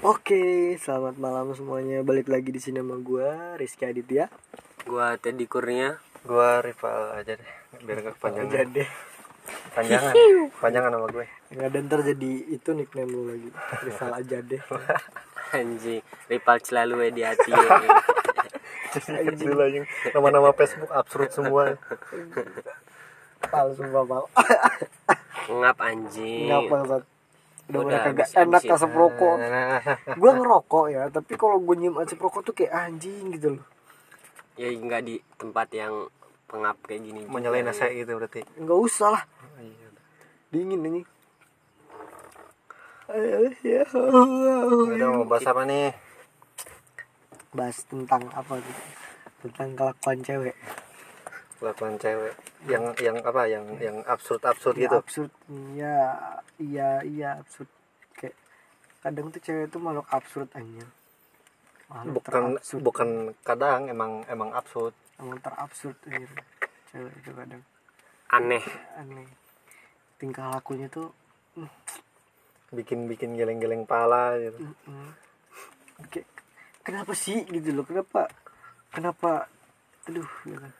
Oke, selamat malam semuanya. Balik lagi di sini sama gua Rizky Aditya. Gua Teddy Kurnia. Gua rival aja deh, biar gak kepanjangan. Jadi Panjangan, panjangan sama gue. nggak ada ntar jadi itu nickname lu lagi. Rival aja deh. Anjing, rival selalu di hati. Kecil aja. Nama-nama Facebook absurd semua. Pal sumpah pal. Ngap anjing. Nggak bangsat. Udah Udah, mulai kagak enak asap rokok. Nah, Gua ngerokok ya, tapi kalau gue nyium asap rokok tuh kayak anjing gitu loh. Ya enggak di tempat yang pengap kayak gini. mau nyalain AC gitu berarti. Nggak usah lah, Iya. dingin ini. Ayo, ya. Udah mau bahas apa nih? Bahas tentang apa gitu? Tentang kelakuan cewek. Kelakuan cewek yang yang apa yang yang absurd absurd Ya, gitu. absurd. Iya iya iya absurd. Kayak kadang tuh cewek tuh makhluk absurd aja makhluk Bukan terabsurd. bukan kadang emang emang absurd. emang terabsurd anjir cewek itu kadang. Aneh. aneh. Tingkah lakunya tuh Bikin bikin geleng-geleng pala gitu. mm, kayak kenapa sih gitu loh? Kenapa? Kenapa? Aduh ya kan.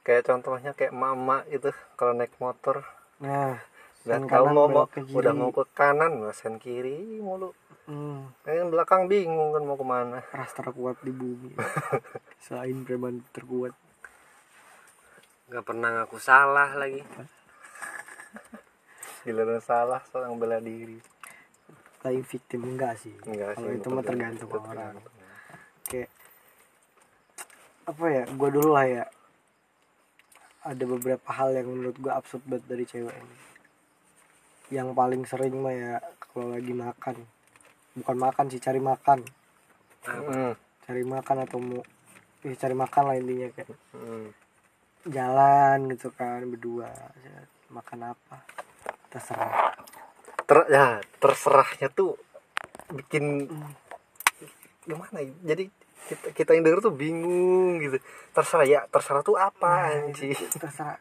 Kayak contohnya kayak mama itu kalau naik motor nah tahu kanan, mau mau udah mau ke kanan nggak sen kiri mulu. hmm, Yang belakang bingung kan mau ke mana. ras terkuat di bumi selain preman terkuat Gak pernah ngaku salah lagi. Giliran salah seorang bela diri. playing victim enggak sih Enggak kalau sih, itu mah tergantung betul, orang tergantung. kayak apa ya gue dulu lah ya ada beberapa hal yang menurut gue absurd banget dari cewek ini. Yang paling sering mah ya kalau lagi makan. Bukan makan sih cari makan. Hmm, cari makan atau mau eh, cari makan lah intinya kayak. Hmm. jalan gitu kan berdua makan apa terserah. Ter ya terserahnya tuh bikin gimana ya? Jadi kita kita yang denger tuh bingung gitu. Terserah ya, terserah tuh apa anjing. terserah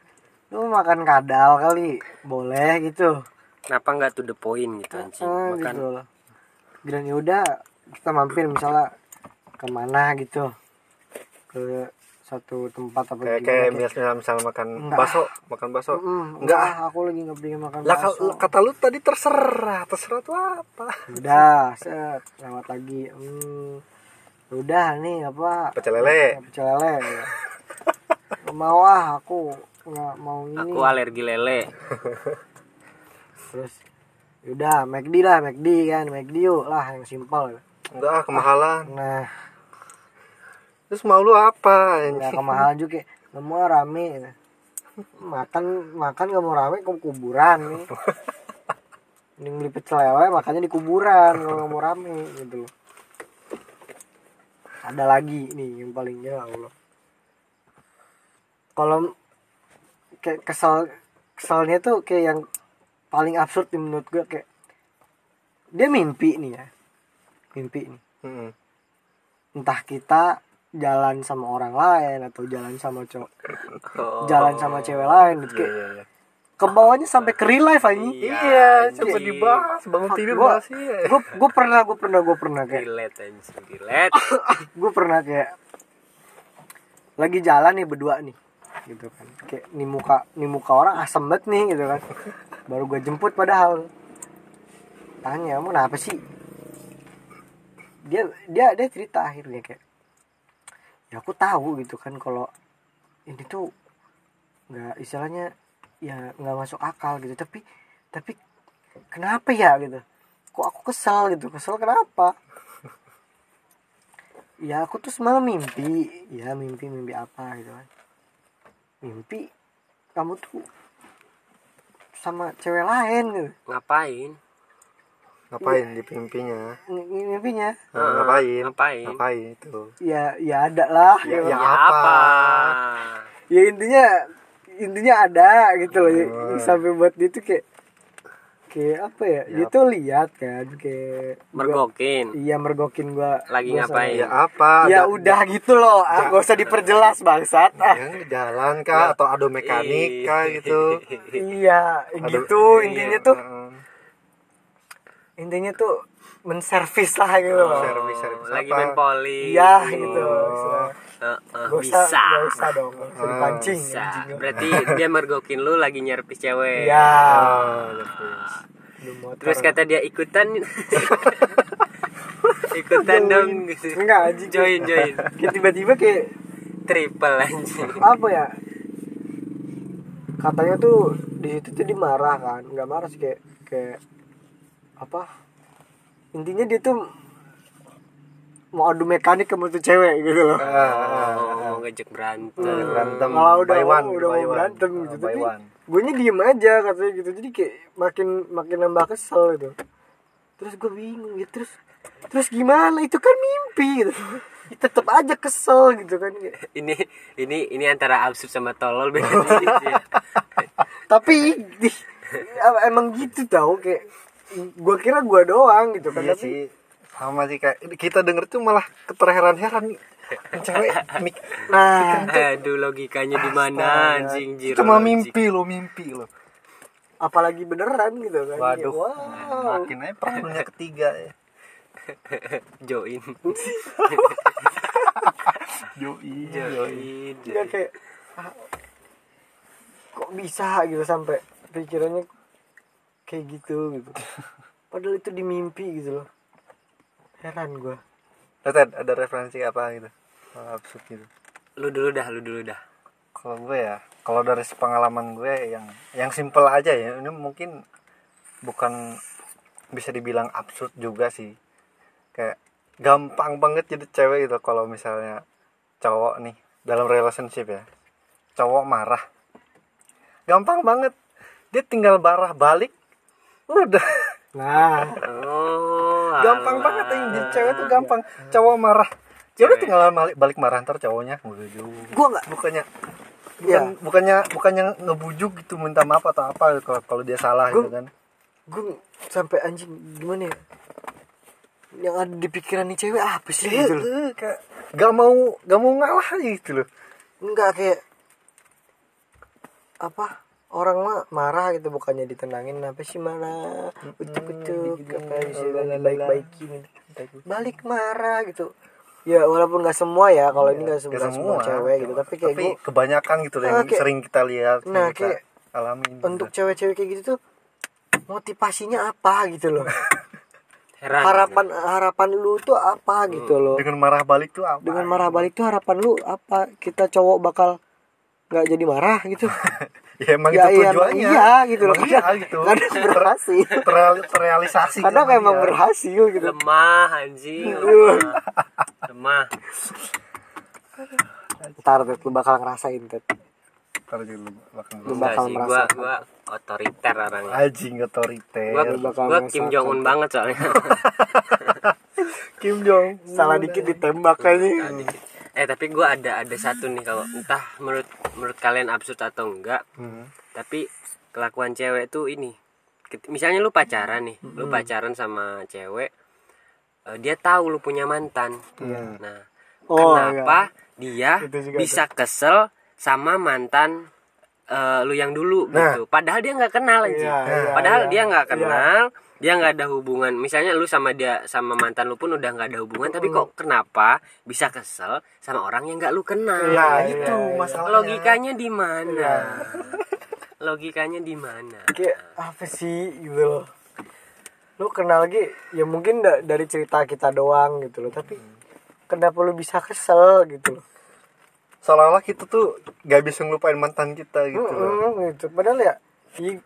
lu makan kadal kali boleh gitu Kenapa nggak to the point gitu anjing? Ah, Makan gitu loh bilang ya udah kita mampir misalnya ke mana gitu ke satu tempat apa Kayak kayak misalnya misalnya makan Enggak. bakso, makan bakso. "Mm, Enggak. ah, aku lagi nggak pengen makan Lah bakso kata lu tadi terserah, terserah tuh apa? udah set lewat lagi hmm, udah nih apa Pecel lele. pecel lele ya. Mau ah aku nggak mau ini aku alergi lele. terus udah McD lah McD kan McD yuk lah yang simpel Enggak, ah, kemahalan. nah Terus mau lu apa nggak anjing? kemahalan juga kayak, nggak mau rame gitu. makan makan nggak mau rame ke kuburan nih mending beli pecel lele makannya di kuburan kalau nggak mau rame gitu loh ada lagi nih yang paling ya Allah kalau kayak kesel keselnya tuh kayak yang paling absurd nih menurut gue kayak dia mimpi nih ya mimpi nih Hmm. entah kita jalan sama orang lain atau jalan sama cowok Oh. jalan sama cewek lain gitu Iya, kayak iya, iya. Ke bawahnya sampai ke real life anjing Iya, anjing. coba dibahas bangun tidur Gua- bahas iya. gue gue pernah gue pernah gue pernah kayak Relate anjing, relate. gue pernah kayak lagi jalan nih berdua nih gitu kan kayak nih muka nih muka orang asem banget nih gitu kan baru gue jemput padahal tanya mau kenapa sih dia dia dia cerita akhirnya kayak ya aku tahu gitu kan kalau ini tuh nggak istilahnya ya nggak masuk akal gitu tapi tapi kenapa ya gitu kok aku kesel gitu kesel kenapa ya aku tuh semalam mimpi ya mimpi mimpi apa gitu kan mimpi kamu tuh sama cewek lain gitu Ngapain? Ngapain di mimpinya? Mimpinya Nah, ngapain? Ngapain? Ngapain itu? ya ya ada lah Ya, gitu. ya. Ya apa? apa? ya intinya intinya ada gitu loh Hmm. sampai buat dia tuh kayak kayak apa ya, dia Ya. tuh lihat kan kayak gua- Mergokin. iya mergokin gua Lagi gua ngapain? Ya apa? ya Ja- udah gitu loh ah, gak usah diperjelas bangsat ah. Yang jalan kah atau ado mekanik kah gitu? iya Ado- gitu iya, intinya tuh. Intinya tuh menservis lah gitu loh. Servis servis lagi main poli. Iya gitu. Heeh, gak usah bisa. gak usah dong. Gak usah dipancing bisa. anjing. berarti dia mergokin lu lagi nyerpis cewek. Iya. Oh, terus kata dia ikutan ikutan dong gitu. Enggak anjing. Join join. Kayak tiba-tiba kayak triple anjing. apa ya? Katanya tuh di situ tuh dia marah kan. Nggak marah sih kayak kayak apa intinya dia tuh mau adu mekanik sama tuh cewek gitu loh. Oh mau ngejek berantem. Berantem. Malah udah by one, udah by mau one. berantem gitu Oh, by tapi one. gue nya diem aja katanya gitu. Jadi kayak makin makin nambah kesel gitu. Terus gue bingung ya terus terus gimana? Itu kan mimpi gitu. Tetep aja kesel gitu kan. Ini ini ini antara absurd sama tolol beda ya. tapi emang gitu tau kayak gue kira gue doang gitu kan iya tapi sih. Sama sih kayak kita denger tuh malah keterheran-heran. Cewek mik- nah. aduh logikanya di mana anjing itu Jiro mah logik. mimpi lo mimpi lo apalagi beneran gitu kan. Waduh. Wow. Makin aja perang dunia ketiga ya. Join. Yoi join Nggak kayak ah, kok bisa? gitu sampai pikirannya kayak gitu gitu. Padahal itu di mimpi gitu loh. Heran gue Ted, ada referensi apa gitu? Hal absurd gitu. Lu dulu dah lu dulu dah. Kalau gue ya kalau dari pengalaman gue yang yang simple aja ya. Ini mungkin bukan bisa dibilang absurd juga sih. Kayak gampang banget jadi cewek gitu kalau misalnya cowok nih dalam relationship ya. Cowok marah. Gampang banget. Dia tinggal marah balik udah nah oh gampang alah. banget yang cewek tuh gampang. Cowok marah. Ya udah tinggal balik balik marah ntar cowoknya. Gue nggak. Bukannya Iya. bukan bukannya bukannya ngebujuk gitu minta maaf atau apa kalau kalau dia salah Gua- gitu kan. gue sampai anjing gimana ya? Yang ada di pikiran nih cewek apa sih Iya, gitu loh. kayak gak mau gak mau ngalah gitu loh. Enggak kayak apa orang mah marah gitu bukannya ditenangin apa sih marah? Utuk apa bisa baik baikin balik marah gitu. Ya walaupun nggak semua ya kalau ini nggak semua, semua cewek gitu tapi kayak tapi gue kebanyakan gitu yang Ah, kayak- sering kita lihat Nah, kita kayak alamin untuk cewek-cewek kayak gitu tuh motivasinya apa gitu loh. Heran harapan harapan lu tuh apa gitu loh. Dengan marah balik tuh apa dengan marah balik tuh harapan lu apa? Kita cowok bakal nggak jadi marah gitu ya emang Ya, itu iya, tujuannya. iya, gitu loh. Iya gitu. kadang berhasil. Terreal- terrealisasi kadang sama emang dia. berhasil gitu. Lemah anjing lemah. Lemah. Ntar Ted, lu bakal ngerasain Ted. Ntar juga lu bakal Lu bakal sih gua gua otoriter orangnya anjing otoriter. Gua bakal gua. Kim Jong Un banget soalnya. Kim Jong salah dikit ditembak kayaknya eh tapi gua ada ada satu nih kalau entah menurut menurut kalian absurd atau enggak Hmm. tapi kelakuan cewek tuh ini misalnya lu pacaran nih lu pacaran sama cewek eh, dia tahu lu punya mantan. Nah Oh, kenapa dia Itu juga bisa kesel sama mantan eh, lu yang dulu Nah. gitu. Padahal dia nggak kenal aja Iya, iya, padahal iya. dia nggak Iya. kenal dia nggak ada hubungan. Misalnya lu sama dia sama mantan lu pun udah nggak ada hubungan tapi kok kenapa bisa kesel sama orang yang nggak lu kenal? Nah Iya, itu iya. masalahnya. Logikanya di mana? Logikanya di mana? Kayak apa sih gitu loh. Lu kenal lagi ya mungkin da- dari cerita kita doang gitu loh. Tapi kenapa lu bisa kesel gitu loh seolah-olah kita tuh gak bisa ngelupain mantan kita gitu loh. Mm-mm, gitu. Padahal ya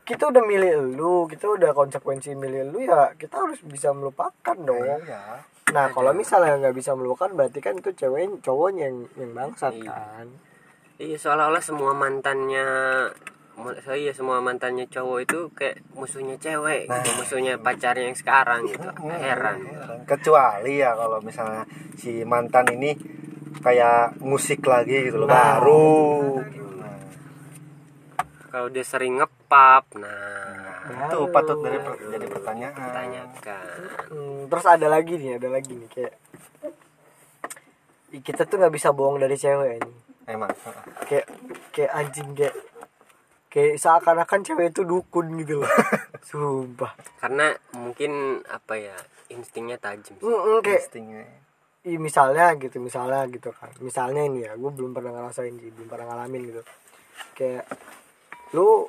kita udah milih lu kita udah konsekuensi milih lu ya kita harus bisa melupakan dong. Iya. nah kalau misalnya nggak bisa melupakan berarti kan itu cewek cowoknya yang yang bangsat Iya. kan. Iya seolah-olah semua mantannya so iya semua mantannya cowok itu kayak musuhnya cewek gitu musuhnya pacarnya yang sekarang gitu. Heran. Kecuali ya kalau misalnya si mantan ini kayak musik lagi gitu loh Nah, baru. Kalau dia sering ngepap nah itu patut dari per- jadi pertanyaan. Tanyakan Hmm, terus ada lagi nih ada lagi nih kayak Ih, kita tuh nggak bisa bohong dari cewek ini emang kayak kayak anjing kayak kayak seakan-akan cewek itu dukun gitu loh. Sumpah. Karena mungkin apa ya instingnya tajam sih. Mm-mm, kayak Instingnya. I, misalnya gitu misalnya gitu kan. Misalnya ini ya gue belum pernah ngerasain sih belum pernah ngalamin gitu. Kayak lu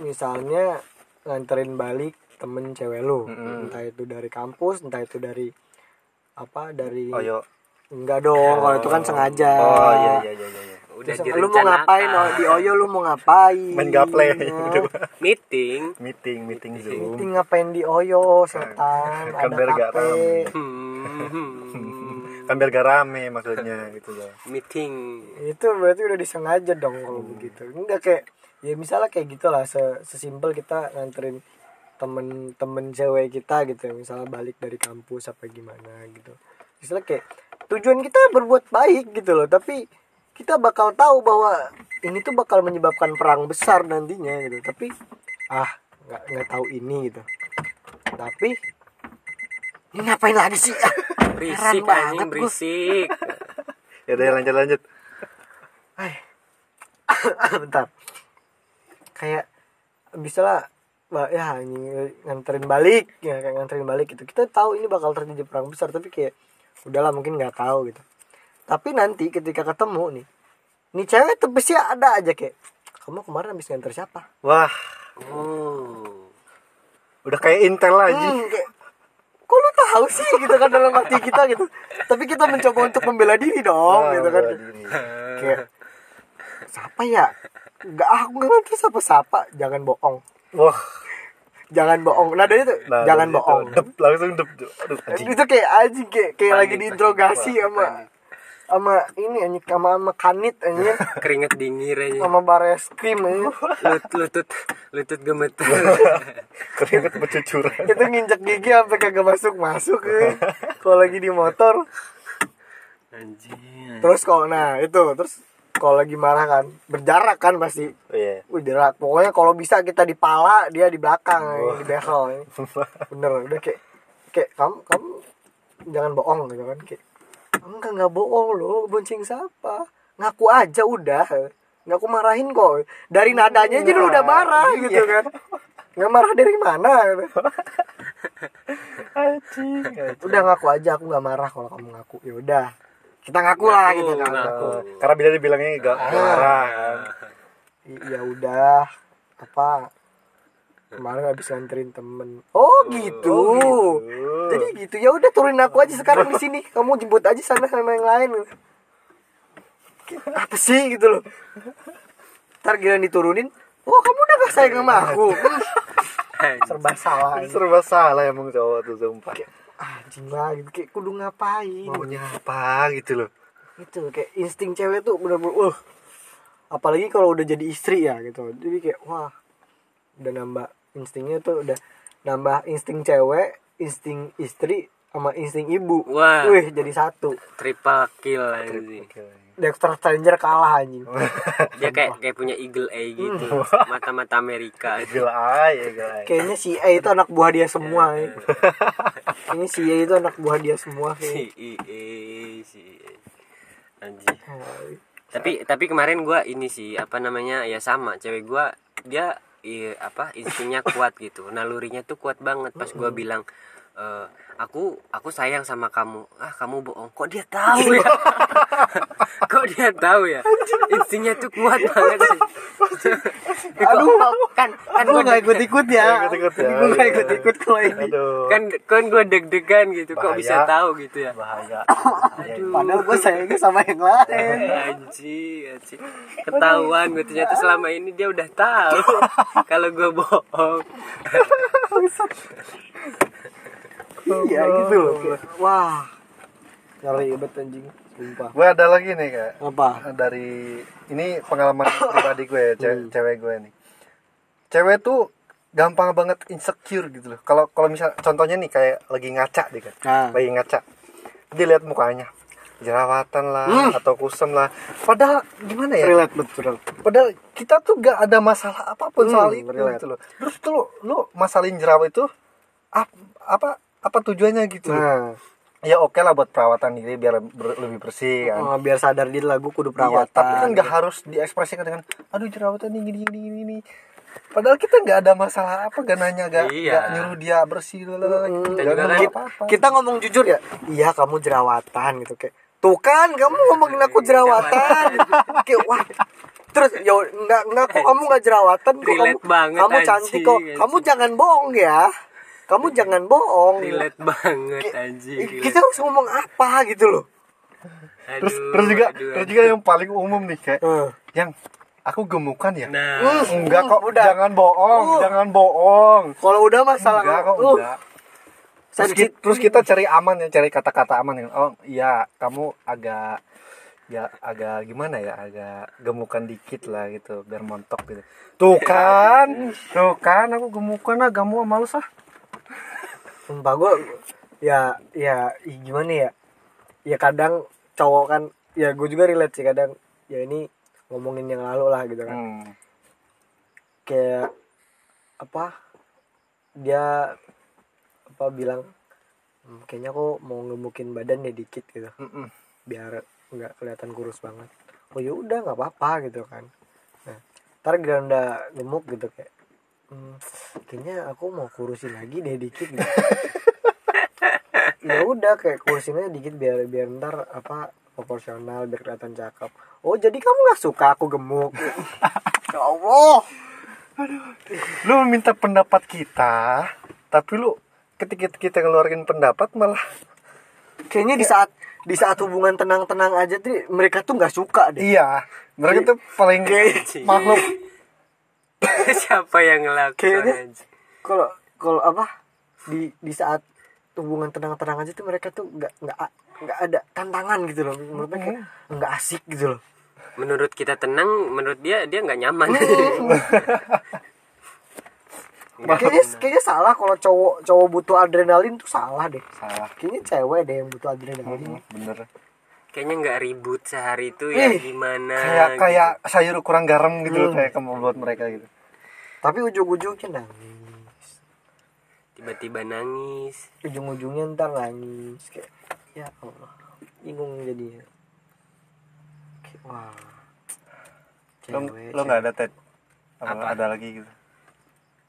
misalnya nganterin balik temen cewek lu. Mm-mm. entah itu dari kampus entah itu dari apa dari Oh yo. enggak dong kalau itu kan sengaja. Oh iya iya iya iya. udah Terus lu mau ngapain? Oh, di Oyo lu mau ngapain? Main gaple. Nah, meeting. Meeting meeting zoom. meeting ngapain di Oyo setan? Kan ada biar gak kafe. Kan biar gak rame maksudnya gitu loh. meeting. Itu berarti udah disengaja dong kalau begitu. Enggak kayak ya misalnya kayak gitulah se sesimpel kita nganterin temen-temen cewek kita gitu ya, misalnya balik dari kampus apa gimana gitu. Misalnya kayak tujuan kita berbuat baik gitu loh tapi kita bakal tahu bahwa ini tuh bakal menyebabkan perang besar nantinya gitu. Tapi ah nggak nggak tahu ini gitu. Tapi ini ngapain lagi sih? Berisik banget anjing berisik. Ya udah lanjut lanjut. Hai. bentar. Kayak bisa lah. Ya anjing, nganterin balik. Ya kayak nganterin balik gitu. Kita tahu ini bakal terjadi perang besar tapi kayak udahlah mungkin nggak tahu gitu. Tapi nanti ketika ketemu nih nih cewek tuh pasti ada aja kayak kamu kemarin habis nganter siapa? Wah, oh. Udah kayak intel aja. hmm, kayak tahu sih gitu kan dalam hati kita gitu. Tapi kita mencoba untuk membela diri dong Wah, gitu kan. kayak siapa ya? Nggak ah, aku nggak ngerti siapa siapa jangan bohong. Wah, jangan bohong. Nadanya tuh nah, jangan bohong. Dep, langsung dep. Aduh, anjing. itu kayak anjing kayak kayak Panik, lagi diinterogasi sama. Sama ini anjing sama sama kanit anjing. Keringet dingin aja sama bares krim anjing. Lut lutut lutut gemeter. Keringet bercucuran. itu nginjek gigi sampai kagak masuk masuk eh. kalau lagi di motor. Anjing. Terus kalau nah itu terus kalau lagi marah kan berjarak kan pasti. Oh, Iya. Wih jarak. Pokoknya kalau bisa kita di pala dia di belakang anjing, di behel anjing. bener udah kayak kayak kamu kamu jangan bohong gitu kan kayak enggak nggak bohong lo bonceng siapa ngaku aja udah nggak aku marahin kok dari nadanya aja lu udah marah gitu kan nggak marah dari mana gitu. Anjing. anjing. udah ngaku aja aku nggak marah kalau kamu ngaku ya udah kita ngaku lah Ngaku, gitu kan ngaku. Oh, Karena bila dibilangnya gak marah kan. Ya udah apa kemarin habis nganterin temen. Oh gitu, Oh, gitu. jadi gitu. Ya udah turunin aku aja sekarang di sini. Kamu jemput aja sana sama yang lain. Apa sih gitu loh. Ntar giliran diturunin. Oh kamu udah gak sayang sama aku? Serba salah ini. Serba salah emang cowok tuh sumpah. anjing lah gitu. Kayak kudu ngapain? Maunya apa gitu loh. itu kayak insting cewek tuh bener-bener wah apalagi kalau udah jadi istri ya gitu. Jadi kayak wah udah nambah instingnya tuh udah nambah insting cewek insting istri sama insting ibu. Wah. wih jadi satu. Triple kill anjing. Dexter Stranger kalah anjing. Dia kayak kayak punya eagle eye gitu. Mata-mata Amerika. Gila aja, gila aja. kayaknya si A itu anak buah dia semua ya. kayaknya si A itu anak buah dia semua si IE si anjing. Tapi tapi kemarin gua ini sih apa namanya ya sama. Cewek gua dia iya, apa instingnya kuat gitu. Nalurinya tuh kuat banget pas gua bilang eh, aku aku sayang sama kamu. Ah kamu bohong. Kok dia tahu ya? Kok dia tahu ya? Instingnya tuh kuat banget. Aduh. Kan kan gue gua gak deg- ikut-ikut ya. Nggak ikut-ikut ya. gue gak ikut-ikut kalau ini. Aduh. kan kan gue deg-degan gitu. Kok Bahaya. bisa tahu gitu ya? Bahaya. padahal gue sayangnya sama yang lain. Anjing, anjing. Ketahuan gue ternyata selama ini dia udah tahu kalau gue bohong. Iya gitu loh kayak, wah ngeri banget anjing sumpah Gue ada lagi nih kak. apa Dari ini pengalaman pribadi gue, ya, ce- cewek gue nih. Cewek tuh gampang banget insecure gitu loh. Kalau kalau misal contohnya nih kayak lagi ngaca deh kan. Nah. Lagi ngaca. Dia lihat mukanya jerawatan lah atau kusam lah. Padahal gimana ya? relate betul Padahal kita tuh gak ada masalah apa pun Hmm, soal itu relate. gitu loh. Terus tuh lu, lu masalahin jerawat itu ap- apa apa tujuannya gitu? Nah. Ya oke lah buat perawatan diri biar ber- lebih bersih kan? Oh, biar sadar diri lah gue kudu Iya, perawatan tapi kan nggak harus diekspresikan dengan aduh jerawatan ini gini gini gini. Padahal kita nggak ada masalah apa gak nanya gak, Iya. nggak nyuruh dia bersih dulu Kita Nggak juga ngomong kan- apa-apa. kita ngomong jujur ya iya kamu jerawatan gitu kayak tuh kan kamu ngomongin aku jerawatan. kayak wah. Terus ya enggak enggak kok kamu nggak jerawatan? Kok kamu banget, kamu cantik kok? anjing. kamu jangan bohong ya kamu jangan bohong. Relate banget anjing kita harus ngomong apa gitu loh. Terus terus juga aduh, terus juga yang paling umum nih kayak Eh. yang aku gemukan ya? Nah. Enggak kok udah. jangan bohong Uh. jangan bohong. Kalau udah masalah enggak kok uh, enggak terus, ki- terus kita cari aman ya cari kata-kata aman ya. Oh iya kamu agak ya agak gimana ya? Agak gemukan dikit lah gitu biar montok gitu. Tuh kan tuh kan aku gemukan ah kamu males ah sumpah gue ya ya gimana ya? Ya kadang cowok kan ya gue juga relate sih kadang ya ini ngomongin yang lalu lah gitu kan. Hmm. kayak apa? Dia apa bilang "Hmm, kayaknya aku mau ngemukin badan ya dikit gitu. Mm-mm. biar nggak kelihatan kurus banget. Oh ya udah nggak apa-apa gitu kan. Nah ntar udah gemuk gitu kayak "Hmm, kayaknya aku mau kurusin lagi deh dikit gitu. ya udah kayak kurusin aja dikit biar biar ntar apa proporsional biar kelihatan cakep. Oh jadi kamu nggak suka aku gemuk? Ya Allah. Lu minta pendapat kita tapi lu ketika kita ngeluarin pendapat malah kayaknya di saat di saat hubungan tenang-tenang aja tuh mereka tuh nggak suka deh. Iya mereka tuh paling makhluk siapa yang ngelakuin kalau kalau apa di di saat hubungan tenang-tenang aja tuh mereka tuh nggak nggak nggak ada tantangan gitu loh. Menurut mereka kayak nggak asik gitu loh. Menurut kita tenang menurut dia dia nggak nyaman. Kayaknya kayaknya salah kalau cowok cowok butuh adrenalin tuh salah deh. Salah. Kayaknya cewek deh yang butuh adrenalin. Bener kayaknya nggak ribut sehari itu ya Ih, gimana kayak gitu. kayak sayur kurang garam gitu loh kayak kamu buat mereka gitu. Tapi ujung-ujungnya nangis. Tiba-tiba nangis. Ujung-ujungnya ntar nangis kayak ya Allah. Bingung jadinya kayak wah lo cewek lo nggak ada ted? Apa, Apa? ada lagi gitu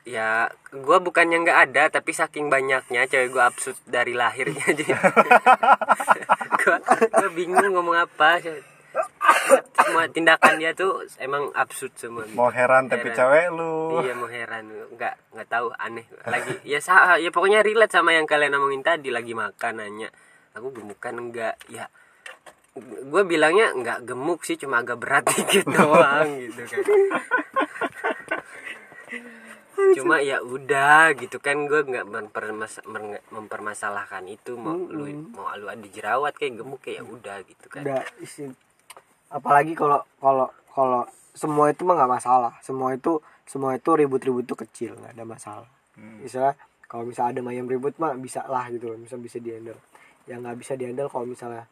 ya gua bukannya nggak ada tapi saking banyaknya cewek gua absurd dari lahirnya jadi. Gua bingung ngomong apa semua tindakan dia tuh emang absurd semua. Mau heran tapi Heran. cewek lu. Iya mau heran. Nggak nggak tahu aneh. Lagi ya sa ya pokoknya relate sama yang kalian ngomongin tadi lagi makan nanya aku gemukan enggak ya gue bilangnya nggak gemuk sih cuma agak berat dikit doang gitu kan cuma ya udah gitu kan gue nggak mempermas- mempermasalahkan itu mau lu mau lu ada jerawat kayak gemuk kayak ya udah gitu kan. Udah isi. Apalagi kalau kalau kalau semua itu mah nggak masalah. Semua itu semua itu ribut-ribut itu kecil nggak ada masalah. Misalnya kalau misalnya ada ayam ribut mah bisa lah gitu loh bisa bisa dihandle. Yang nggak bisa dihandle kalau misalnya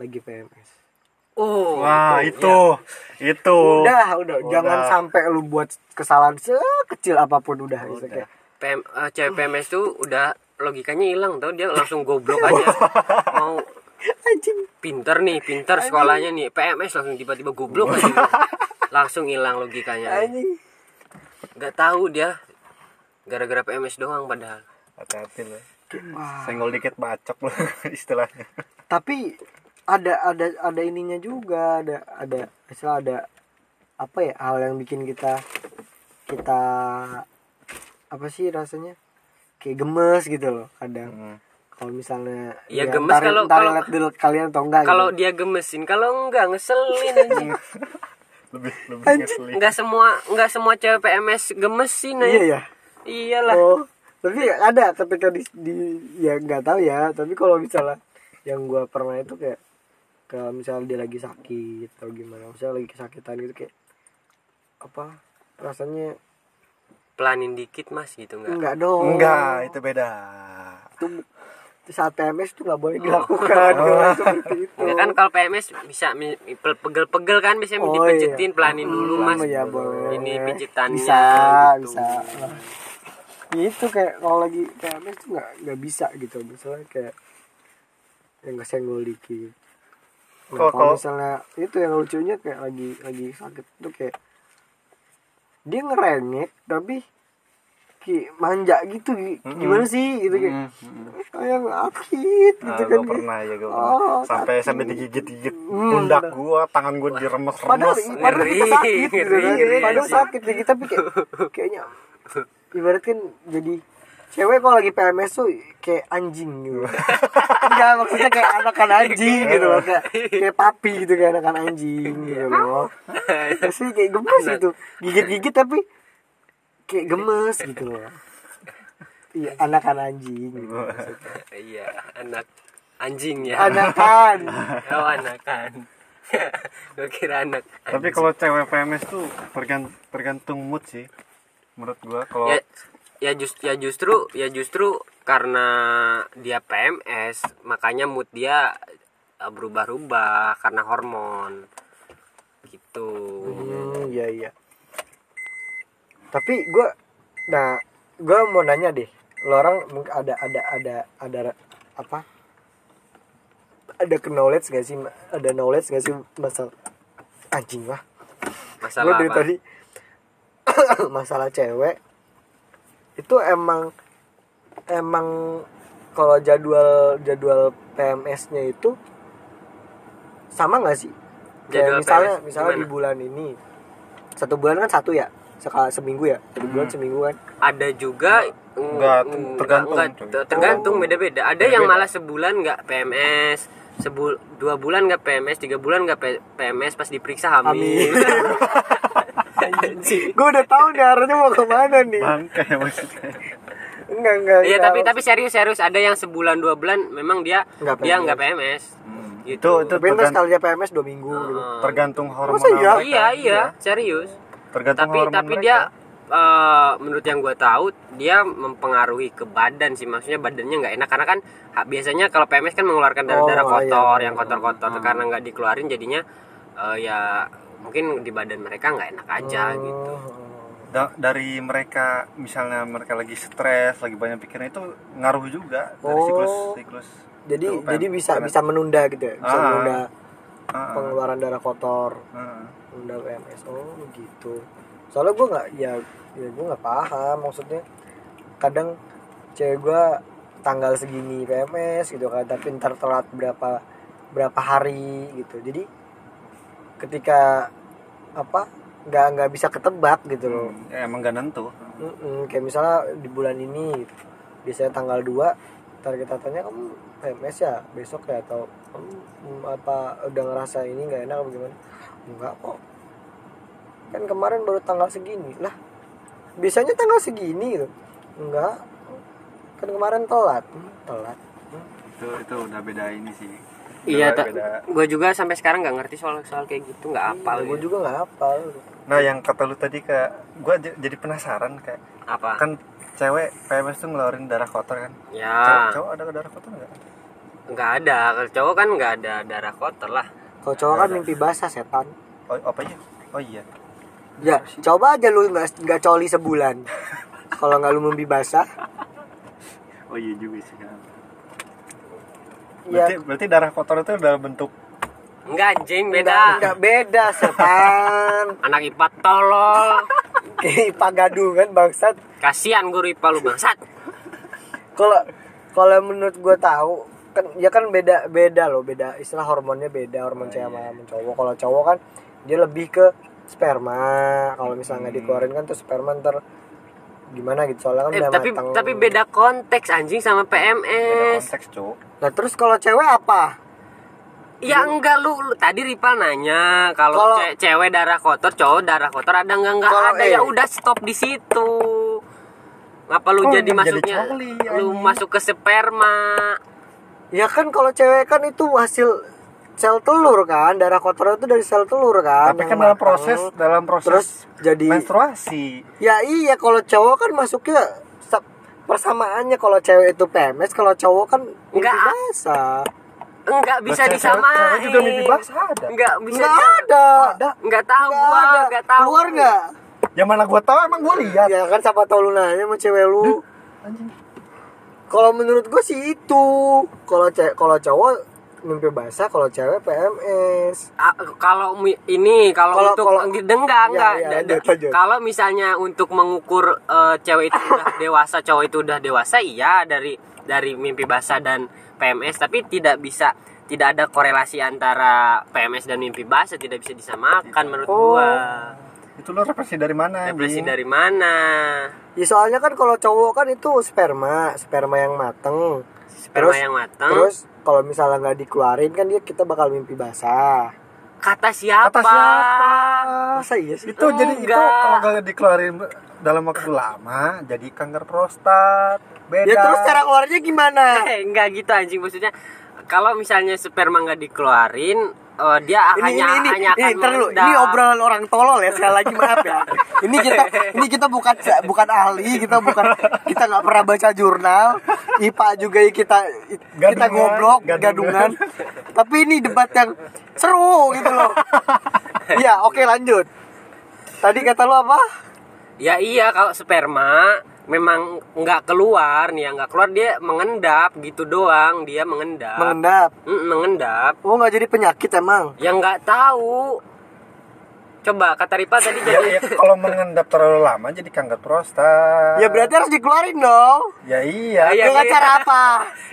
lagi PMS oh wah itu, itu itu. Udah udah. Udah. jangan sampai lu buat kesalahan sekecil apa pun udah, gitu. Udah. Kayak, PM, eh, cewek PMS tuh udah logikanya hilang tau. Dia langsung goblok aja. Mau anjing. pinter nih pinter sekolahnya nih. PMS langsung tiba-tiba goblok aja. Langsung hilang logikanya. Anjing. Nggak tahu dia gara-gara PMS doang padahal. Hati-hati lo Wah. senggol dikit bacok lo istilahnya. Tapi ada ada ada ininya juga ada ada istilah ada apa ya hal yang bikin kita kita apa sih rasanya? Kayak gemes gitu loh kadang. Hmm. kalau misalnya Ya, gemes kalau- kalau- lihat kalian atau enggak kalau gitu. dia gemesin kalau enggak ngeselin. Anjing lebih lebih Anjing. ngeselin. Nggak semua nggak semua cewek PMS gemesin iya aja ya iyalah. Oh tapi ada ketika di, di ya nggak tahu ya. Tapi kalau misalnya yang gua pernah itu kayak kalau misalnya dia lagi sakit atau gimana. Misalnya lagi kesakitan gitu kayak apa rasanya pelanin dikit mas gitu nggak? Enggak dong. Enggak itu beda. Itu itu saat PMS itu nggak boleh dilakukan. Kalau seperti itu. Ya kan kalau PMS bisa pegel-pegel kan bisa Oh, dipijetin iya. pelanin dulu mas. Oh, ya boleh. Ini pijitannya bisa gitu. bisa. Ya itu kayak kalau lagi PMS tuh nggak nggak bisa gitu. Misalnya kayak yang kesenggol dikit nah, Kalau- kalau misalnya itu yang lucunya kayak lagi lagi sakit tuh kayak dia ngerengek tapi kayak manja gitu Gi. gimana sih gitu kayak kayak sakit Nah, gitu kan. gue pernah ya gue Oh, sampai sakit. sampai digigit-gigit Hmm, pundak gua tangan gua diremes padahal remes padahal kita Ngeri, sakit gitu kan. padahal sakit gitu tapi kayak kayaknya ibarat kan jadi cewek kalau lagi PMS tuh kayak anjing gitu. Enggak maksudnya kayak anakan anjing gitu loh kayak kayak papi gitu kayak anakan anjing gitu loh. Maksudnya kayak gemes gitu. Gigit-gigit tapi kayak gemes gitu loh. Iya anakan anjing gitu. iya anak anjing ya. Anakan. Oh anakan. Gue kira anak tapi kalau cewek PMS tuh tergan- tergantung mood sih menurut gua. Kalau ya ya just ya justru ya justru karena dia PMS makanya mood dia uh, berubah-ubah karena hormon gitu Hmm, iya iya. Tapi gue, nah, gue mau nanya deh, lo orang mungkin ada ada ada ada apa? Ada knowledge gak sih? Ada knowledge gak sih masalah anjing lah. Masalah dari apa tadi masalah cewek itu emang emang kalau jadwal jadwal PMS-nya itu sama nggak sih? Jadwal Kayak misalnya PMS misalnya di gimana? bulan ini satu bulan kan satu ya sekali seminggu ya satu bulan Hmm. seminggu kan ada juga Enggak, mm, tergantung, enggak, ter- tergantung beda-beda ada yang Beda-beda. malah sebulan nggak PMS sebul dua bulan nggak PMS tiga bulan nggak P- PMS pas diperiksa hamil gue udah tahu nih arahnya mau ke mana nih bangkai maksudnya enggak enggak Iya enggak. tapi tapi serius serius ada yang sebulan dua bulan memang dia Nggak dia PMS. nggak PMS itu gitu. itu tapi ntar tergan- sekali dia PMS dua minggu gitu tergantung hormon Masa iya? mereka. Iya iya serius. tergantung Tapi hormon tapi mereka. dia eh, menurut yang gue tahu dia mempengaruhi ke badan sih maksudnya badannya nggak enak karena kan ha- biasanya kalau PMS kan mengeluarkan darah-darah Oh, kotor iya. yang kotor-kotor karena nggak dikeluarin jadinya eh, ya mungkin di badan mereka nggak enak aja Oh. gitu. Da- dari mereka misalnya mereka lagi stres lagi banyak pikiran itu ngaruh juga dari Oh. siklus siklus jadi Itu jadi PM. bisa bisa menunda gitu ya bisa Ah. menunda Ah, pengeluaran darah kotor ah. menunda PMS oh gitu soalnya gue nggak ya ya gue nggak paham maksudnya kadang cewek gue tanggal segini PMS gitu kan tapi ntar telat berapa berapa hari gitu jadi ketika apa nggak nggak bisa ketebak gitu loh. Hmm, ya, emang gak nentu. Mm-mm, kayak misalnya di bulan ini gitu. biasanya tanggal 2 ntar kita tanya kamu PMS ya besok ya? Atau kamu mm, apa udah ngerasa ini nggak enak apa gimana? Enggak kok. Kan kemarin baru tanggal segini. Lah biasanya tanggal segini gitu. Enggak kan kemarin telat. Hmm, telat. Itu itu udah beda ini sih Iya, gue juga sampai sekarang nggak ngerti soal soal kayak gitu nggak apal. gue ya. juga nggak hafal. Nah yang kata lu tadi kayak gue jadi penasaran kayak Apa? kan cewek PMS tuh ngeluarin darah kotor kan? Cowok, ya cowok ada darah kotor nggak? Nggak ada. Kalau cowok kan nggak ada darah kotor lah. kalau cowok kan mimpi basah setan. Oh apa ya oh iya. Ya coba aja lu nggak nggak coli sebulan. Kalau nggak lu mimpi basah. Oh iya juga sih kan ya berarti berarti darah kotor itu dalam bentuk Enggak anjing Enggak, beda. enggak beda setan. Anak IPA tolol. Kayak Pak Gaduh kan bangsat. Kasihan guru IPA lu bangsat. Kalau kalau menurut gue tahu kan ya kan beda beda loh beda istilah hormonnya beda hormon cewek sama hormon cowok kalau cowok kan dia lebih ke sperma kalau misalnya nggak dikeluarin kan tuh sperma ntar gimana gitu soalnya kan Eh, udah tapi matang. tapi beda konteks anjing sama beda PMS. konteks cowok nah terus kalau cewek apa Ya enggak lu, lu tadi Ripal nanya kalau ce- cewek darah kotor, cowok darah kotor ada enggak enggak ada ya eh. udah stop di situ. Ngapa lu jadi jadi masuknya coli, lu anjing? masuk ke sperma? ya kan kalau cewek kan itu hasil sel telur kan darah kotor itu dari sel telur kan tapi kan dalam matang. proses dalam proses terus jadi menstruasi Ya iya kalau cowok kan masuknya persamaannya kalau cewek itu PMS kalau cowok kan Enggak. basah. Enggak bisa disamain. cewek juga mimpi basah ada. Enggak bisa. Enggak di- ada. ada Enggak tahu Enggak gua, ada. enggak tahu. Keluar enggak? yang mana gua tahu emang gua lihat Ya kan siapa tahu lu nanya sama cewek lu. anjing Kalau menurut gue sih itu. Kalau cewek kalau cowok mimpi basah kalau cewek PMS kalau ini kalau Kalau- untuk kalau- enggak enggak Ya, enggak. ya, kalau misalnya untuk mengukur eh, cewek itu udah dewasa cowok itu udah dewasa iya dari dari mimpi basah dan PMS tapi tidak bisa tidak ada korelasi antara PMS dan mimpi basah tidak bisa disamakan menurut Oh. gua. Itu lo referensi dari mana represi dari mana? Ya soalnya kan kalau cowok kan itu sperma sperma yang mateng. Sperma Terus- yang matang terus kalau misalnya nggak dikeluarin kan dia kita bakal mimpi basah. Kata siapa? Kata siapa? masa iya sih? Itu jadi itu Enggak. kalau nggak dikeluarin dalam waktu lama jadi kanker prostat. Beda. Ya terus cara keluarnya gimana? Eh, enggak gitu anjing. Maksudnya kalau misalnya sperma nggak dikeluarin eh, dia ini, hanya ini, ini, hanya akan ini, dulu. ini obrolan orang tolol ya sekali lagi maaf ya. Ini kita ini kita bukan bukan ahli kita bukan kita nggak pernah baca jurnal. IPA juga kita kita Gadungan, goblok gadungan. gadungan. Tapi ini debat yang seru gitu loh. Iya oke lanjut. Tadi kata lu apa? Ya iya kalau sperma memang nggak keluar nih ya nggak keluar dia mengendap gitu doang dia mengendap. mengendap Mm, mengendap. oh nggak jadi penyakit emang Yang nggak tahu. Coba kata Ripa tadi ya, jadi ya, kalau mengendap terlalu lama jadi kanker prostat ya berarti harus dikeluarin dong ya iya Iya, dengan iya. cara apa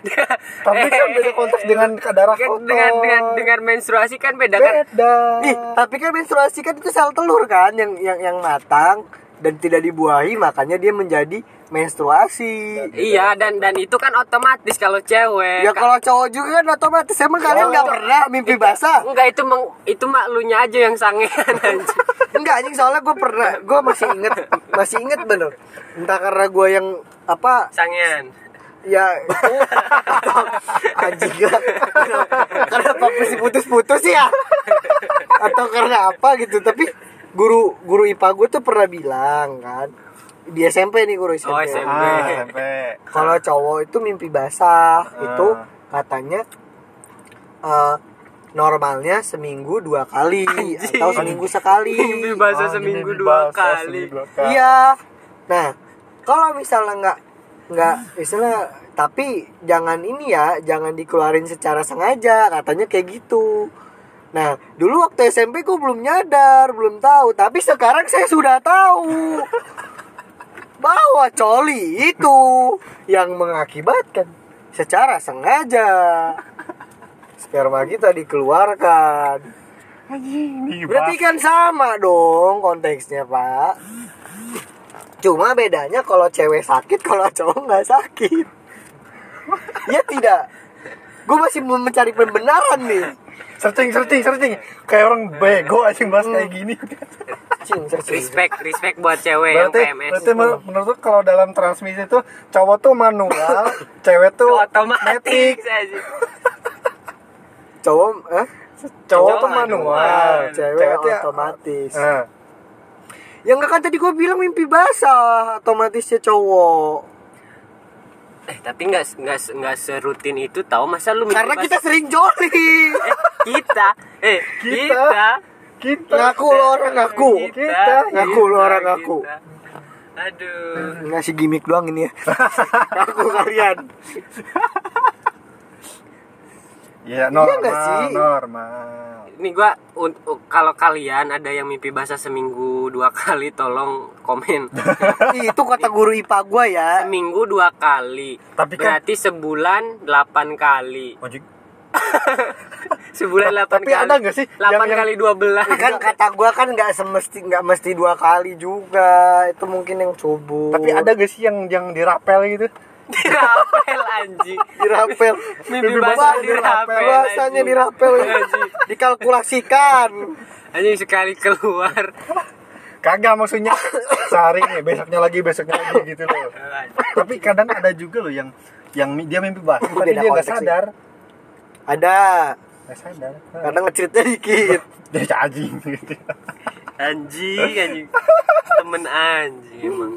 tapi kan beda konteks dengan darah Kan kotor dengan dengan dengan menstruasi kan beda kan. beda Nih, tapi kan menstruasi kan itu sel telur kan yang yang yang matang dan tidak dibuahi makanya dia menjadi menstruasi. Iya dan dan itu kan otomatis kalau cewek. Ya kalau cowok juga kan otomatis emang kalian nggak pernah mimpi basah? Enggak itu meng, itu mak lunya aja yang sangean. Enggak anjing soalnya gue pernah, gue masih inget masih inget bener. Entah karena gue yang apa sangean. ya anjing gak karena apa sih putus-putus ya atau karena apa gitu tapi guru guru IPA gue tuh pernah bilang kan di SMP nih guru SMP, Oh, SMP. ah, SMP. kalau cowok itu mimpi basah itu Ah. katanya eh, normalnya seminggu dua kali Anjing. atau seminggu sekali Mimpi basah Ah, seminggu gini dua kali. seminggu dua kali. Iya. Nah, kalau misalnya nggak nggak misalnya tapi jangan ini ya, jangan dikeluarin secara sengaja, katanya kayak gitu. Nah, dulu waktu SMP gue belum nyadar, belum tahu, tapi sekarang saya sudah tahu. Bahwa coli itu yang mengakibatkan secara sengaja sperma kita dikeluarkan. Berarti kan sama dong konteksnya pak. Cuma bedanya kalau cewek sakit kalau cowok nggak sakit. Ya tidak. Gue masih mencari pembenaran nih searching searching searching kayak orang bego aja bahas kayak gini. Respect respect buat cewek yang berarti PMS. berarti men- menurut lu kalau dalam transmisi itu cowok tuh manual cewek tuh otomatis. Cowok eh? cowok Cowok tuh manual, manual Cewek tuh ya- otomatis Nah, Ya nggak kan tadi gue bilang mimpi basah Otomatisnya cowok Eh tapi nggak nggak nggak serutin itu tahu masa lu Karena basah- kita sering joli eh, kita eh Kita. kita kita Ngaku lo orang ngaku Kita. Ngaku lu orang ngaku. kita. Aduh. Ngasih gimmick doang ini ya Ngaku kalian ya normal sih? normal Ini gua un- u- kalau kalian ada yang mimpi basah seminggu dua kali tolong komen. itu kata guru IPA gue ya seminggu dua kali. Tapi kan- berarti sebulan delapan kali. Ojek. Sebulan delapan Tapi kali. ada nggak sih Delapan kali dua belas. kan kata gue kan nggak semesti nggak mesti dua kali juga itu mungkin yang subuh tapi ada gak sih yang yang dirapel gitu dirapel anjing. dirapel Mimpi Bah- basah dirapel. bahasanya anjing. dirapel Anjing. dikalkulasikan Anjing sekali keluar. kagak maksudnya sehari nih besoknya lagi besoknya lagi gitu loh tapi kadang ada juga loh yang yang dia mimpi basah tapi dia nggak sadar ada nggak sadar karena ngeceritnya dikit dia cacing gitu Anjing, anjing. Temen anjing emang.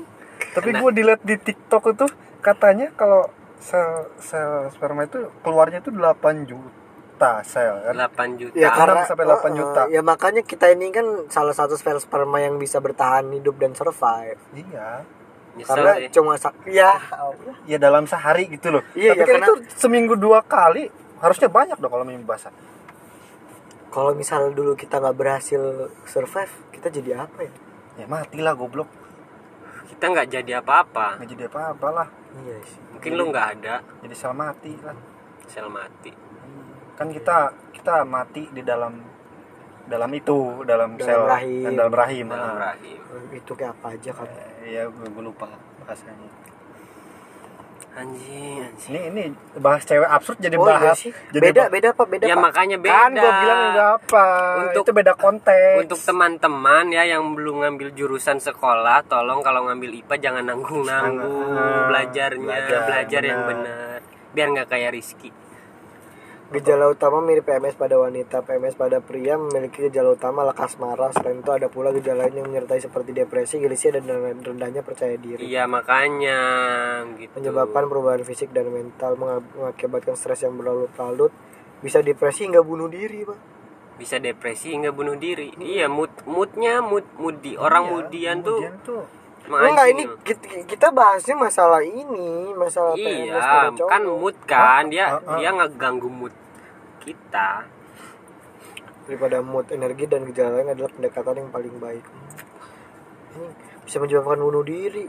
tapi gue dilihat di TikTok itu katanya kalau sel sel sperma itu keluarnya itu 8 juta sel kan? 8 juta. ya karena sampai delapan uh, juta. ya makanya kita ini kan salah satu sel sperma yang bisa bertahan hidup dan survive. Iya. Nyesel karena sih. cuma sak ya ya dalam sehari gitu loh. Iya, tapi kan karena- itu seminggu dua kali harusnya banyak dong kalau mimpi basah. Kalau misal dulu kita nggak berhasil survive kita jadi apa ya? Ya matilah goblok kita nggak jadi apa-apa. Nggak jadi apa-apa lah. Iya sih mungkin lu nggak ada. jadi sel mati lah. Sel mati. Kan kita kita mati di dalam dalam itu dalam, Dalam sel rahim. dan dalam rahim. Dalam ah. rahim. Itu kayak apa aja kan? Eh, ya gue, gue lupa bahasanya anjing anjing. Ini ini bahas cewek absurd jadi oh iya bahas sih. jadi beda beda apa? Beda ya pak makanya beda. kan gue bilang enggak apa. Untuk- itu beda konteks. untuk teman-teman ya yang belum ngambil jurusan sekolah tolong kalau ngambil IPA jangan nanggung-nanggung belajarnya belajar, belajar, yang benar. benar. Biar nggak kayak Rizky Gejala utama mirip PMS pada wanita, PMS pada pria memiliki gejala utama lekas marah. Selain itu ada pula gejala lain yang menyertai seperti depresi, gelisah dan rendahnya percaya diri. iya makanya gitu Menyebabkan perubahan fisik dan mental, menga- mengakibatkan stres yang berlarut-larut, bisa depresi hingga bunuh diri, Pak. bisa depresi hingga bunuh diri iya mood moodnya mood moody orang Iya, moodian tuh kemudian tuh emang Enggak, ini loh. kita, bahasnya masalah ini, masalah iya pada cowok. kan mood kan dia Ah, ah. dia ngeganggu mood kita. Daripada mood energi dan gejala lain adalah pendekatan yang paling baik. Ini bisa menyebabkan bunuh diri.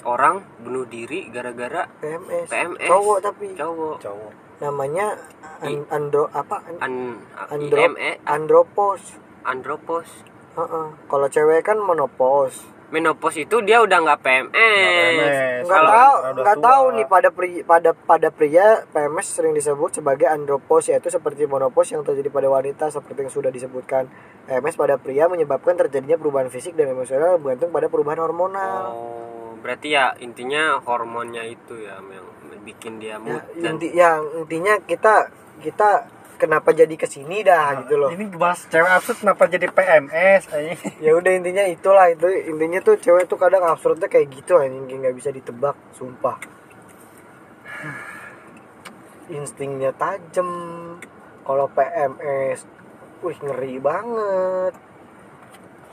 Orang bunuh diri gara-gara PMS, PMS. cowok tapi. Cowok. Cowok. Namanya an- andro apa? An- an andro IME andropos. Andropos. Heeh. kalau cewek kan monopos menopause itu dia udah nggak PMS. Nggak tahu nggak tahu nih pada pria pada pada pria PMS sering disebut sebagai andropos yaitu seperti monopos yang terjadi pada wanita seperti yang sudah disebutkan. PMS pada pria menyebabkan terjadinya perubahan fisik dan emosional bergantung pada perubahan hormonal. Oh, berarti ya intinya hormonnya itu ya yang bikin dia ya, mood dan inti yang intinya kita kita kenapa jadi ke sini dah gitu loh. ini bahas cewek absurd kenapa jadi PMS ya udah intinya itulah itu intinya tuh cewek tuh kadang absurdnya kayak gitu anjing nggak bisa ditebak sumpah. Instingnya tajam. Kalau PMS wih ngeri banget.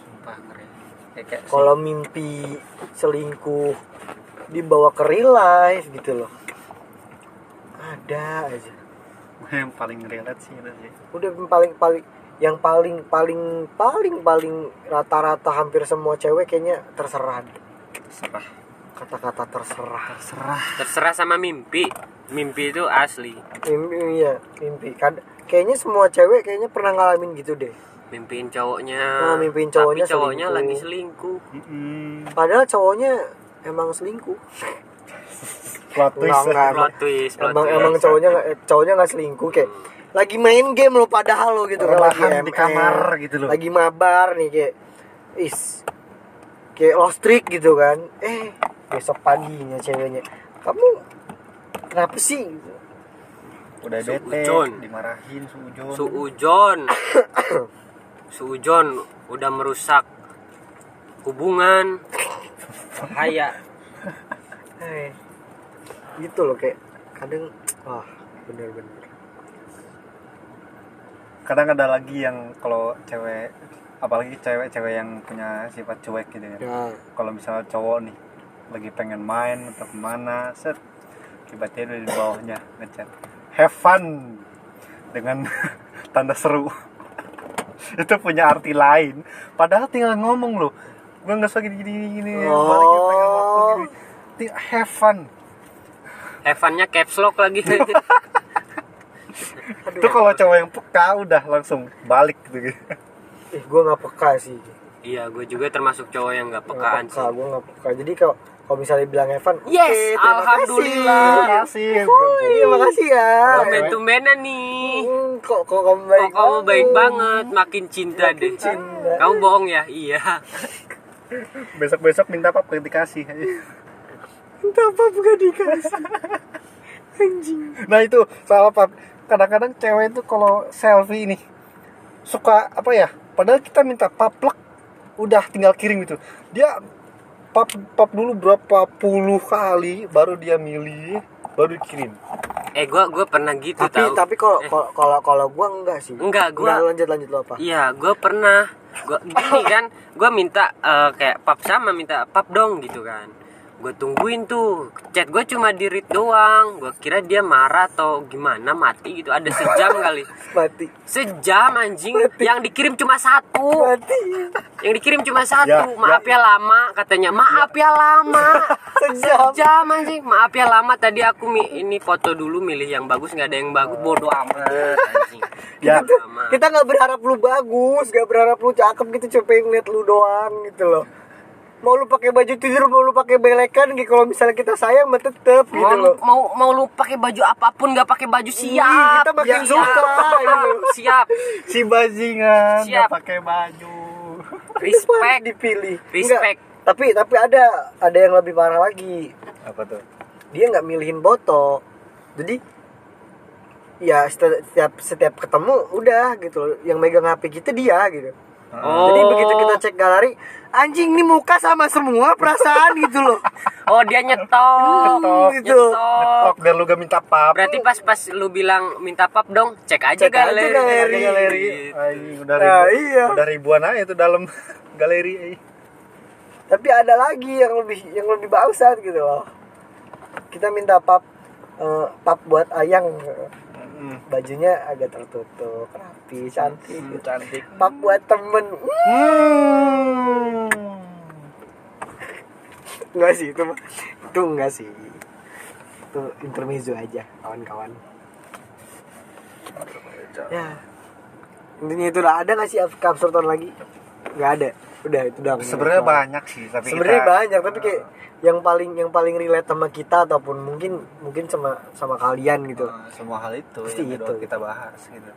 Sumpah ngeri. Si- kalau mimpi selingkuh dibawa ke real life gitu loh. Ada aja yang paling relate sih itu sih udah yang paling paling yang paling paling paling paling rata-rata hampir semua cewek kayaknya terserah serah kata-kata terserah serah terserah sama mimpi. Mimpi itu asli. mimpi iya mimpi kan kayaknya semua cewek kayaknya pernah ngalamin gitu deh Mimpiin cowoknya. Oh, mimpiin cowoknya tapi cowoknya selingkuh. lagi selingkuh. padahal cowoknya emang selingkuh plot twist Enggak. Plot twist, plot emang twist. emang cowoknya nggak- eh, cowoknya nggak selingkuh kayak lagi main game lo padahal lo gitu kan lagi di kamar gitu loh. lagi mabar nih kayak is kayak lost trick gitu kan eh besok paginya ceweknya kamu kenapa sih udah bete Suujon. dimarahin suujon Suujon. Suujon udah merusak hubungan. Bahaya. Eh gitu loh kayak kadang wah bener-bener. Kadang ada lagi yang kalau cewek apalagi cewek-cewek yang punya sifat cuek gitu kan ya. Kalau misalnya cowok nih lagi pengen main atau ke mana set tiba-tiba di bawahnya ngechat have fun! Dengan tanda seru. Itu punya arti lain. Padahal tinggal ngomong loh. Gue nggak suka gini gini gini Oh. balik pengen waktu gini Have fun Evannya caps lock lagi. itu kalau cowok yang peka udah langsung balik gitu eh gue nggak peka sih iya, gue juga termasuk cowok yang gak nggak pekaan peka sih. gue nggak peka jadi kalau kalau misalnya bilang Evan Yes, terima alhamdulillah. kasih. kasih Iya, makasih ya. Tumben-tumbenan nih. Hmm, kok kok kamu baik Kok kamu baik banget, makin cinta Makin deh. cinta. Kamu bohong ya? Iya. besok besok minta pap dikasih Entah apa bukan dikasih. Anjing. nah itu salah pap kadang-kadang cewek itu kalau selfie nih suka apa ya padahal kita minta paplek udah tinggal kirim gitu dia pap pap dulu berapa puluh kali baru dia milih baru dikirim Eh, gua gua pernah gitu Tapi tahu. tapi kalau Eh, kalau kalau kalau gua enggak sih. Enggak, gua- Enggak, lanjut lanjut lo apa? Iya, gue pernah. Gua gini kan, gue minta eh, kayak pap sama minta pap dong gitu kan. Gue tungguin tuh. Chat gue cuma di read doang. Gue kira dia marah atau gimana mati gitu. Ada sejam kali. Mati. Sejam anjing. Yang dikirim cuma satu. Mati. Yang dikirim cuma satu. Ya, maaf ya lama katanya. Maaf ya lama. Sejam. sejam anjing. Maaf ya lama. Tadi aku ini foto dulu milih yang bagus. Nggak ada yang bagus. Bodoh amat anjing. Ya. Bodo amat. kita nggak berharap lu bagus. Nggak berharap lu cakep gitu. Cuma pengen ngeliat lu doang gitu loh mau lu pakai baju tidur mau lu pakai belekan gitu kalau misalnya kita sayang mah tetep gitu mau loh. mau mau lu pakai baju apa pun nggak pakai baju Ih, siap. kita makin Siap. suka, gitu. siap. Si bajingan Siap. nggak pakai baju. Respect. Dipilih. Respect. Enggak, tapi tapi ada ada yang lebih parah lagi. Apa tuh? Dia nggak milihin foto jadi ya setiap setiap, ketemu udah gitu loh. yang megang HP kita dia gitu oh. Jadi begitu kita cek galeri anjing ini muka sama semua perasaan gitu loh. Oh dia nyetok. Nyetok, gitu. nyetok. Tok biar lu gak minta pap. Berarti pas pas lu bilang minta pap dong cek aja Cek aja galeri. galeri. Galeri. Gitu. Ay, udah Nah, ribu, iya. udah ribuan aja tuh dalam galeri ay. tapi ada lagi yang lebih yang lebih bangsat gitu loh. Kita minta pap eh, pap buat ayang Mm, bajunya agak tertutup rapi cantik. Mm, cantik. Pap buat temen. Hmm. enggak sih itu itu enggak sih. Itu intermezzo aja kawan-kawan. Ya. Intinya itu lah ada nggak sih absurdan lagi? Nggak ada udah itu doang. Sebenarnya banyak sih tapi sebenarnya banyak tapi kayak yang paling yang paling relate sama kita ataupun mungkin mungkin sama sama kalian gitu. Eh, semua hal itu Pasti yang itu. kita bahas gitu.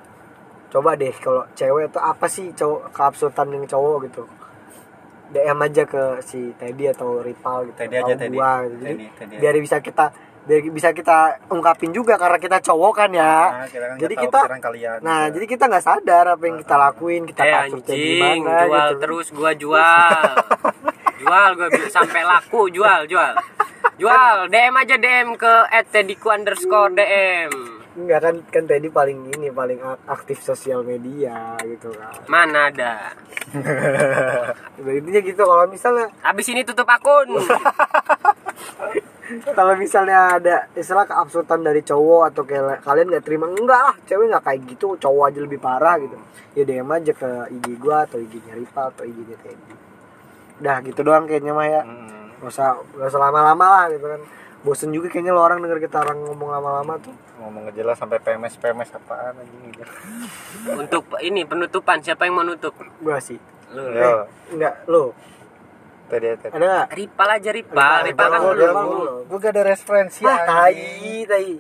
Coba deh kalau cewek itu apa sih cowok keabsurdan yang cowok gitu? DM aja ke si Teddy atau Ripal gitu Teddy atau aja, Teddy. gua gitu. Jadi, Teddy, Teddy biar bisa kita biar bisa kita ungkapin juga karena kita cowok kan ya Nah, kita kan jadi kita kalian nah juga. jadi kita nggak sadar apa yang kita lakuin kita eh anjing gimana jual gitu. terus gua jual jual gua sampai laku jual jual jual DM aja DM ke @tediku underscore DM Enggak kan kan Teddy paling ini paling ak- aktif sosial media gitu kan. mana ada? Intinya gitu kalau misalnya habis ini tutup akun. Kalau misalnya ada istilah keabsurdan dari cowok atau kayak kalian nggak terima enggak ah cewek nggak kayak gitu cowok aja lebih parah gitu. Ya DM aja ke IG gua atau IG-nya Ripa atau IG-nya Teddy udah gitu doang kayaknya mah ya Hmm, nggak usah nggak usah lama-lama lah gitu kan. Bosen juga kayaknya lo orang denger kita orang ngomong lama-lama tuh. Ngomong ngejelas sampai PMS PMS apaan anjing gitu. Untuk ini penutupan. Siapa yang mau nutup? Gua sih. Lu. Yo, enggak lo. Tadi tadi. Ada nggak? Ripal aja Ripal. Ripal kan Ripal. gue gak ada referensi ah tai tai.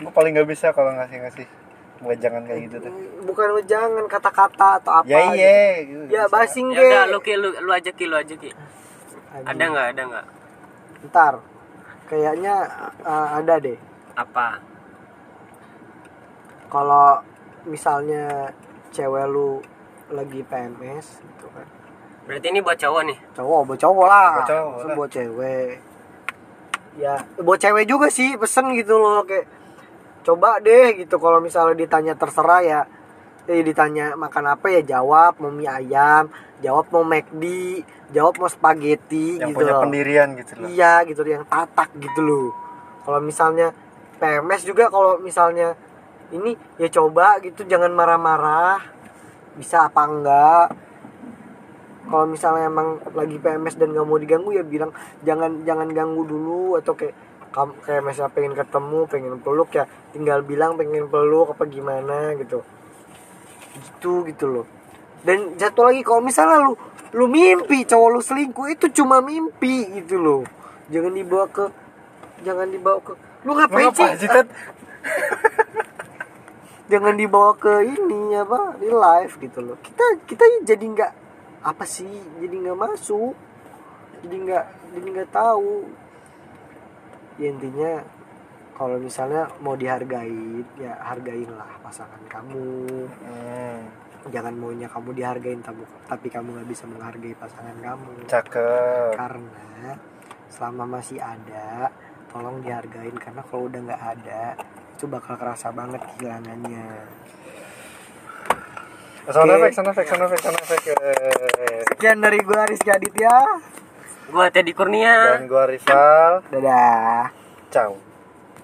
Gue paling gak bisa kalau ngasih ngasih jangan kayak gitu tuh. Bukan jangan kata-kata atau apa ya gitu. iya gitu, ya bisa. basing ya ge udah lu ki lu, lu aja ki lu aja ki Anjing. ada nggak? Ada nggak? Ntar. Kayaknya uh, ada deh. Apa? Kalau misalnya cewek lu lagi PMS gitu kan. Berarti ini buat cowok nih? Cowok buat cowok lah. Buat cowok lah. buat cewek? Ya buat cewek juga sih pesen gitu loh. Kayak coba deh gitu. Kalau misalnya ditanya terserah ya. Eh ditanya makan apa ya? Jawab mau mie ayam. Jawab mau McD jawab mau spaghetti yang gitu punya loh. pendirian gitu loh. Iya gitu yang tatak gitu loh. Kalau misalnya PMS juga kalau misalnya ini ya coba gitu jangan marah-marah. Bisa apa enggak? Kalau misalnya emang lagi PMS dan nggak mau diganggu ya bilang jangan jangan ganggu dulu atau kayak kamu kayak misalnya pengen ketemu pengen peluk ya tinggal bilang pengen peluk apa gimana gitu. Gitu gitu loh. Dan satu lagi kalau misalnya lu lu mimpi cowok lu selingkuh itu cuma mimpi gitu loh. Jangan dibawa ke jangan dibawa ke lu ngapain Ngapa sih? Jangan dibawa ke ini apa di live gitu loh. Kita kita jadi nggak apa sih jadi nggak masuk. Jadi nggak jadi nggak tahu. Ya intinya kalau misalnya mau dihargai ya hargailah pasangan kamu. Hmm, jangan maunya kamu dihargain tapi tapi kamu nggak bisa menghargai pasangan kamu. Cakep. Karena selama masih ada tolong dihargain karena kalau udah nggak ada itu bakal kerasa banget kehilangannya. Sound Oke. effect sound effect sound effect sound effect sekian dari gua Rizky Aditya. Gua Teddy Kurnia. dan gua Rizal dadah. Ciao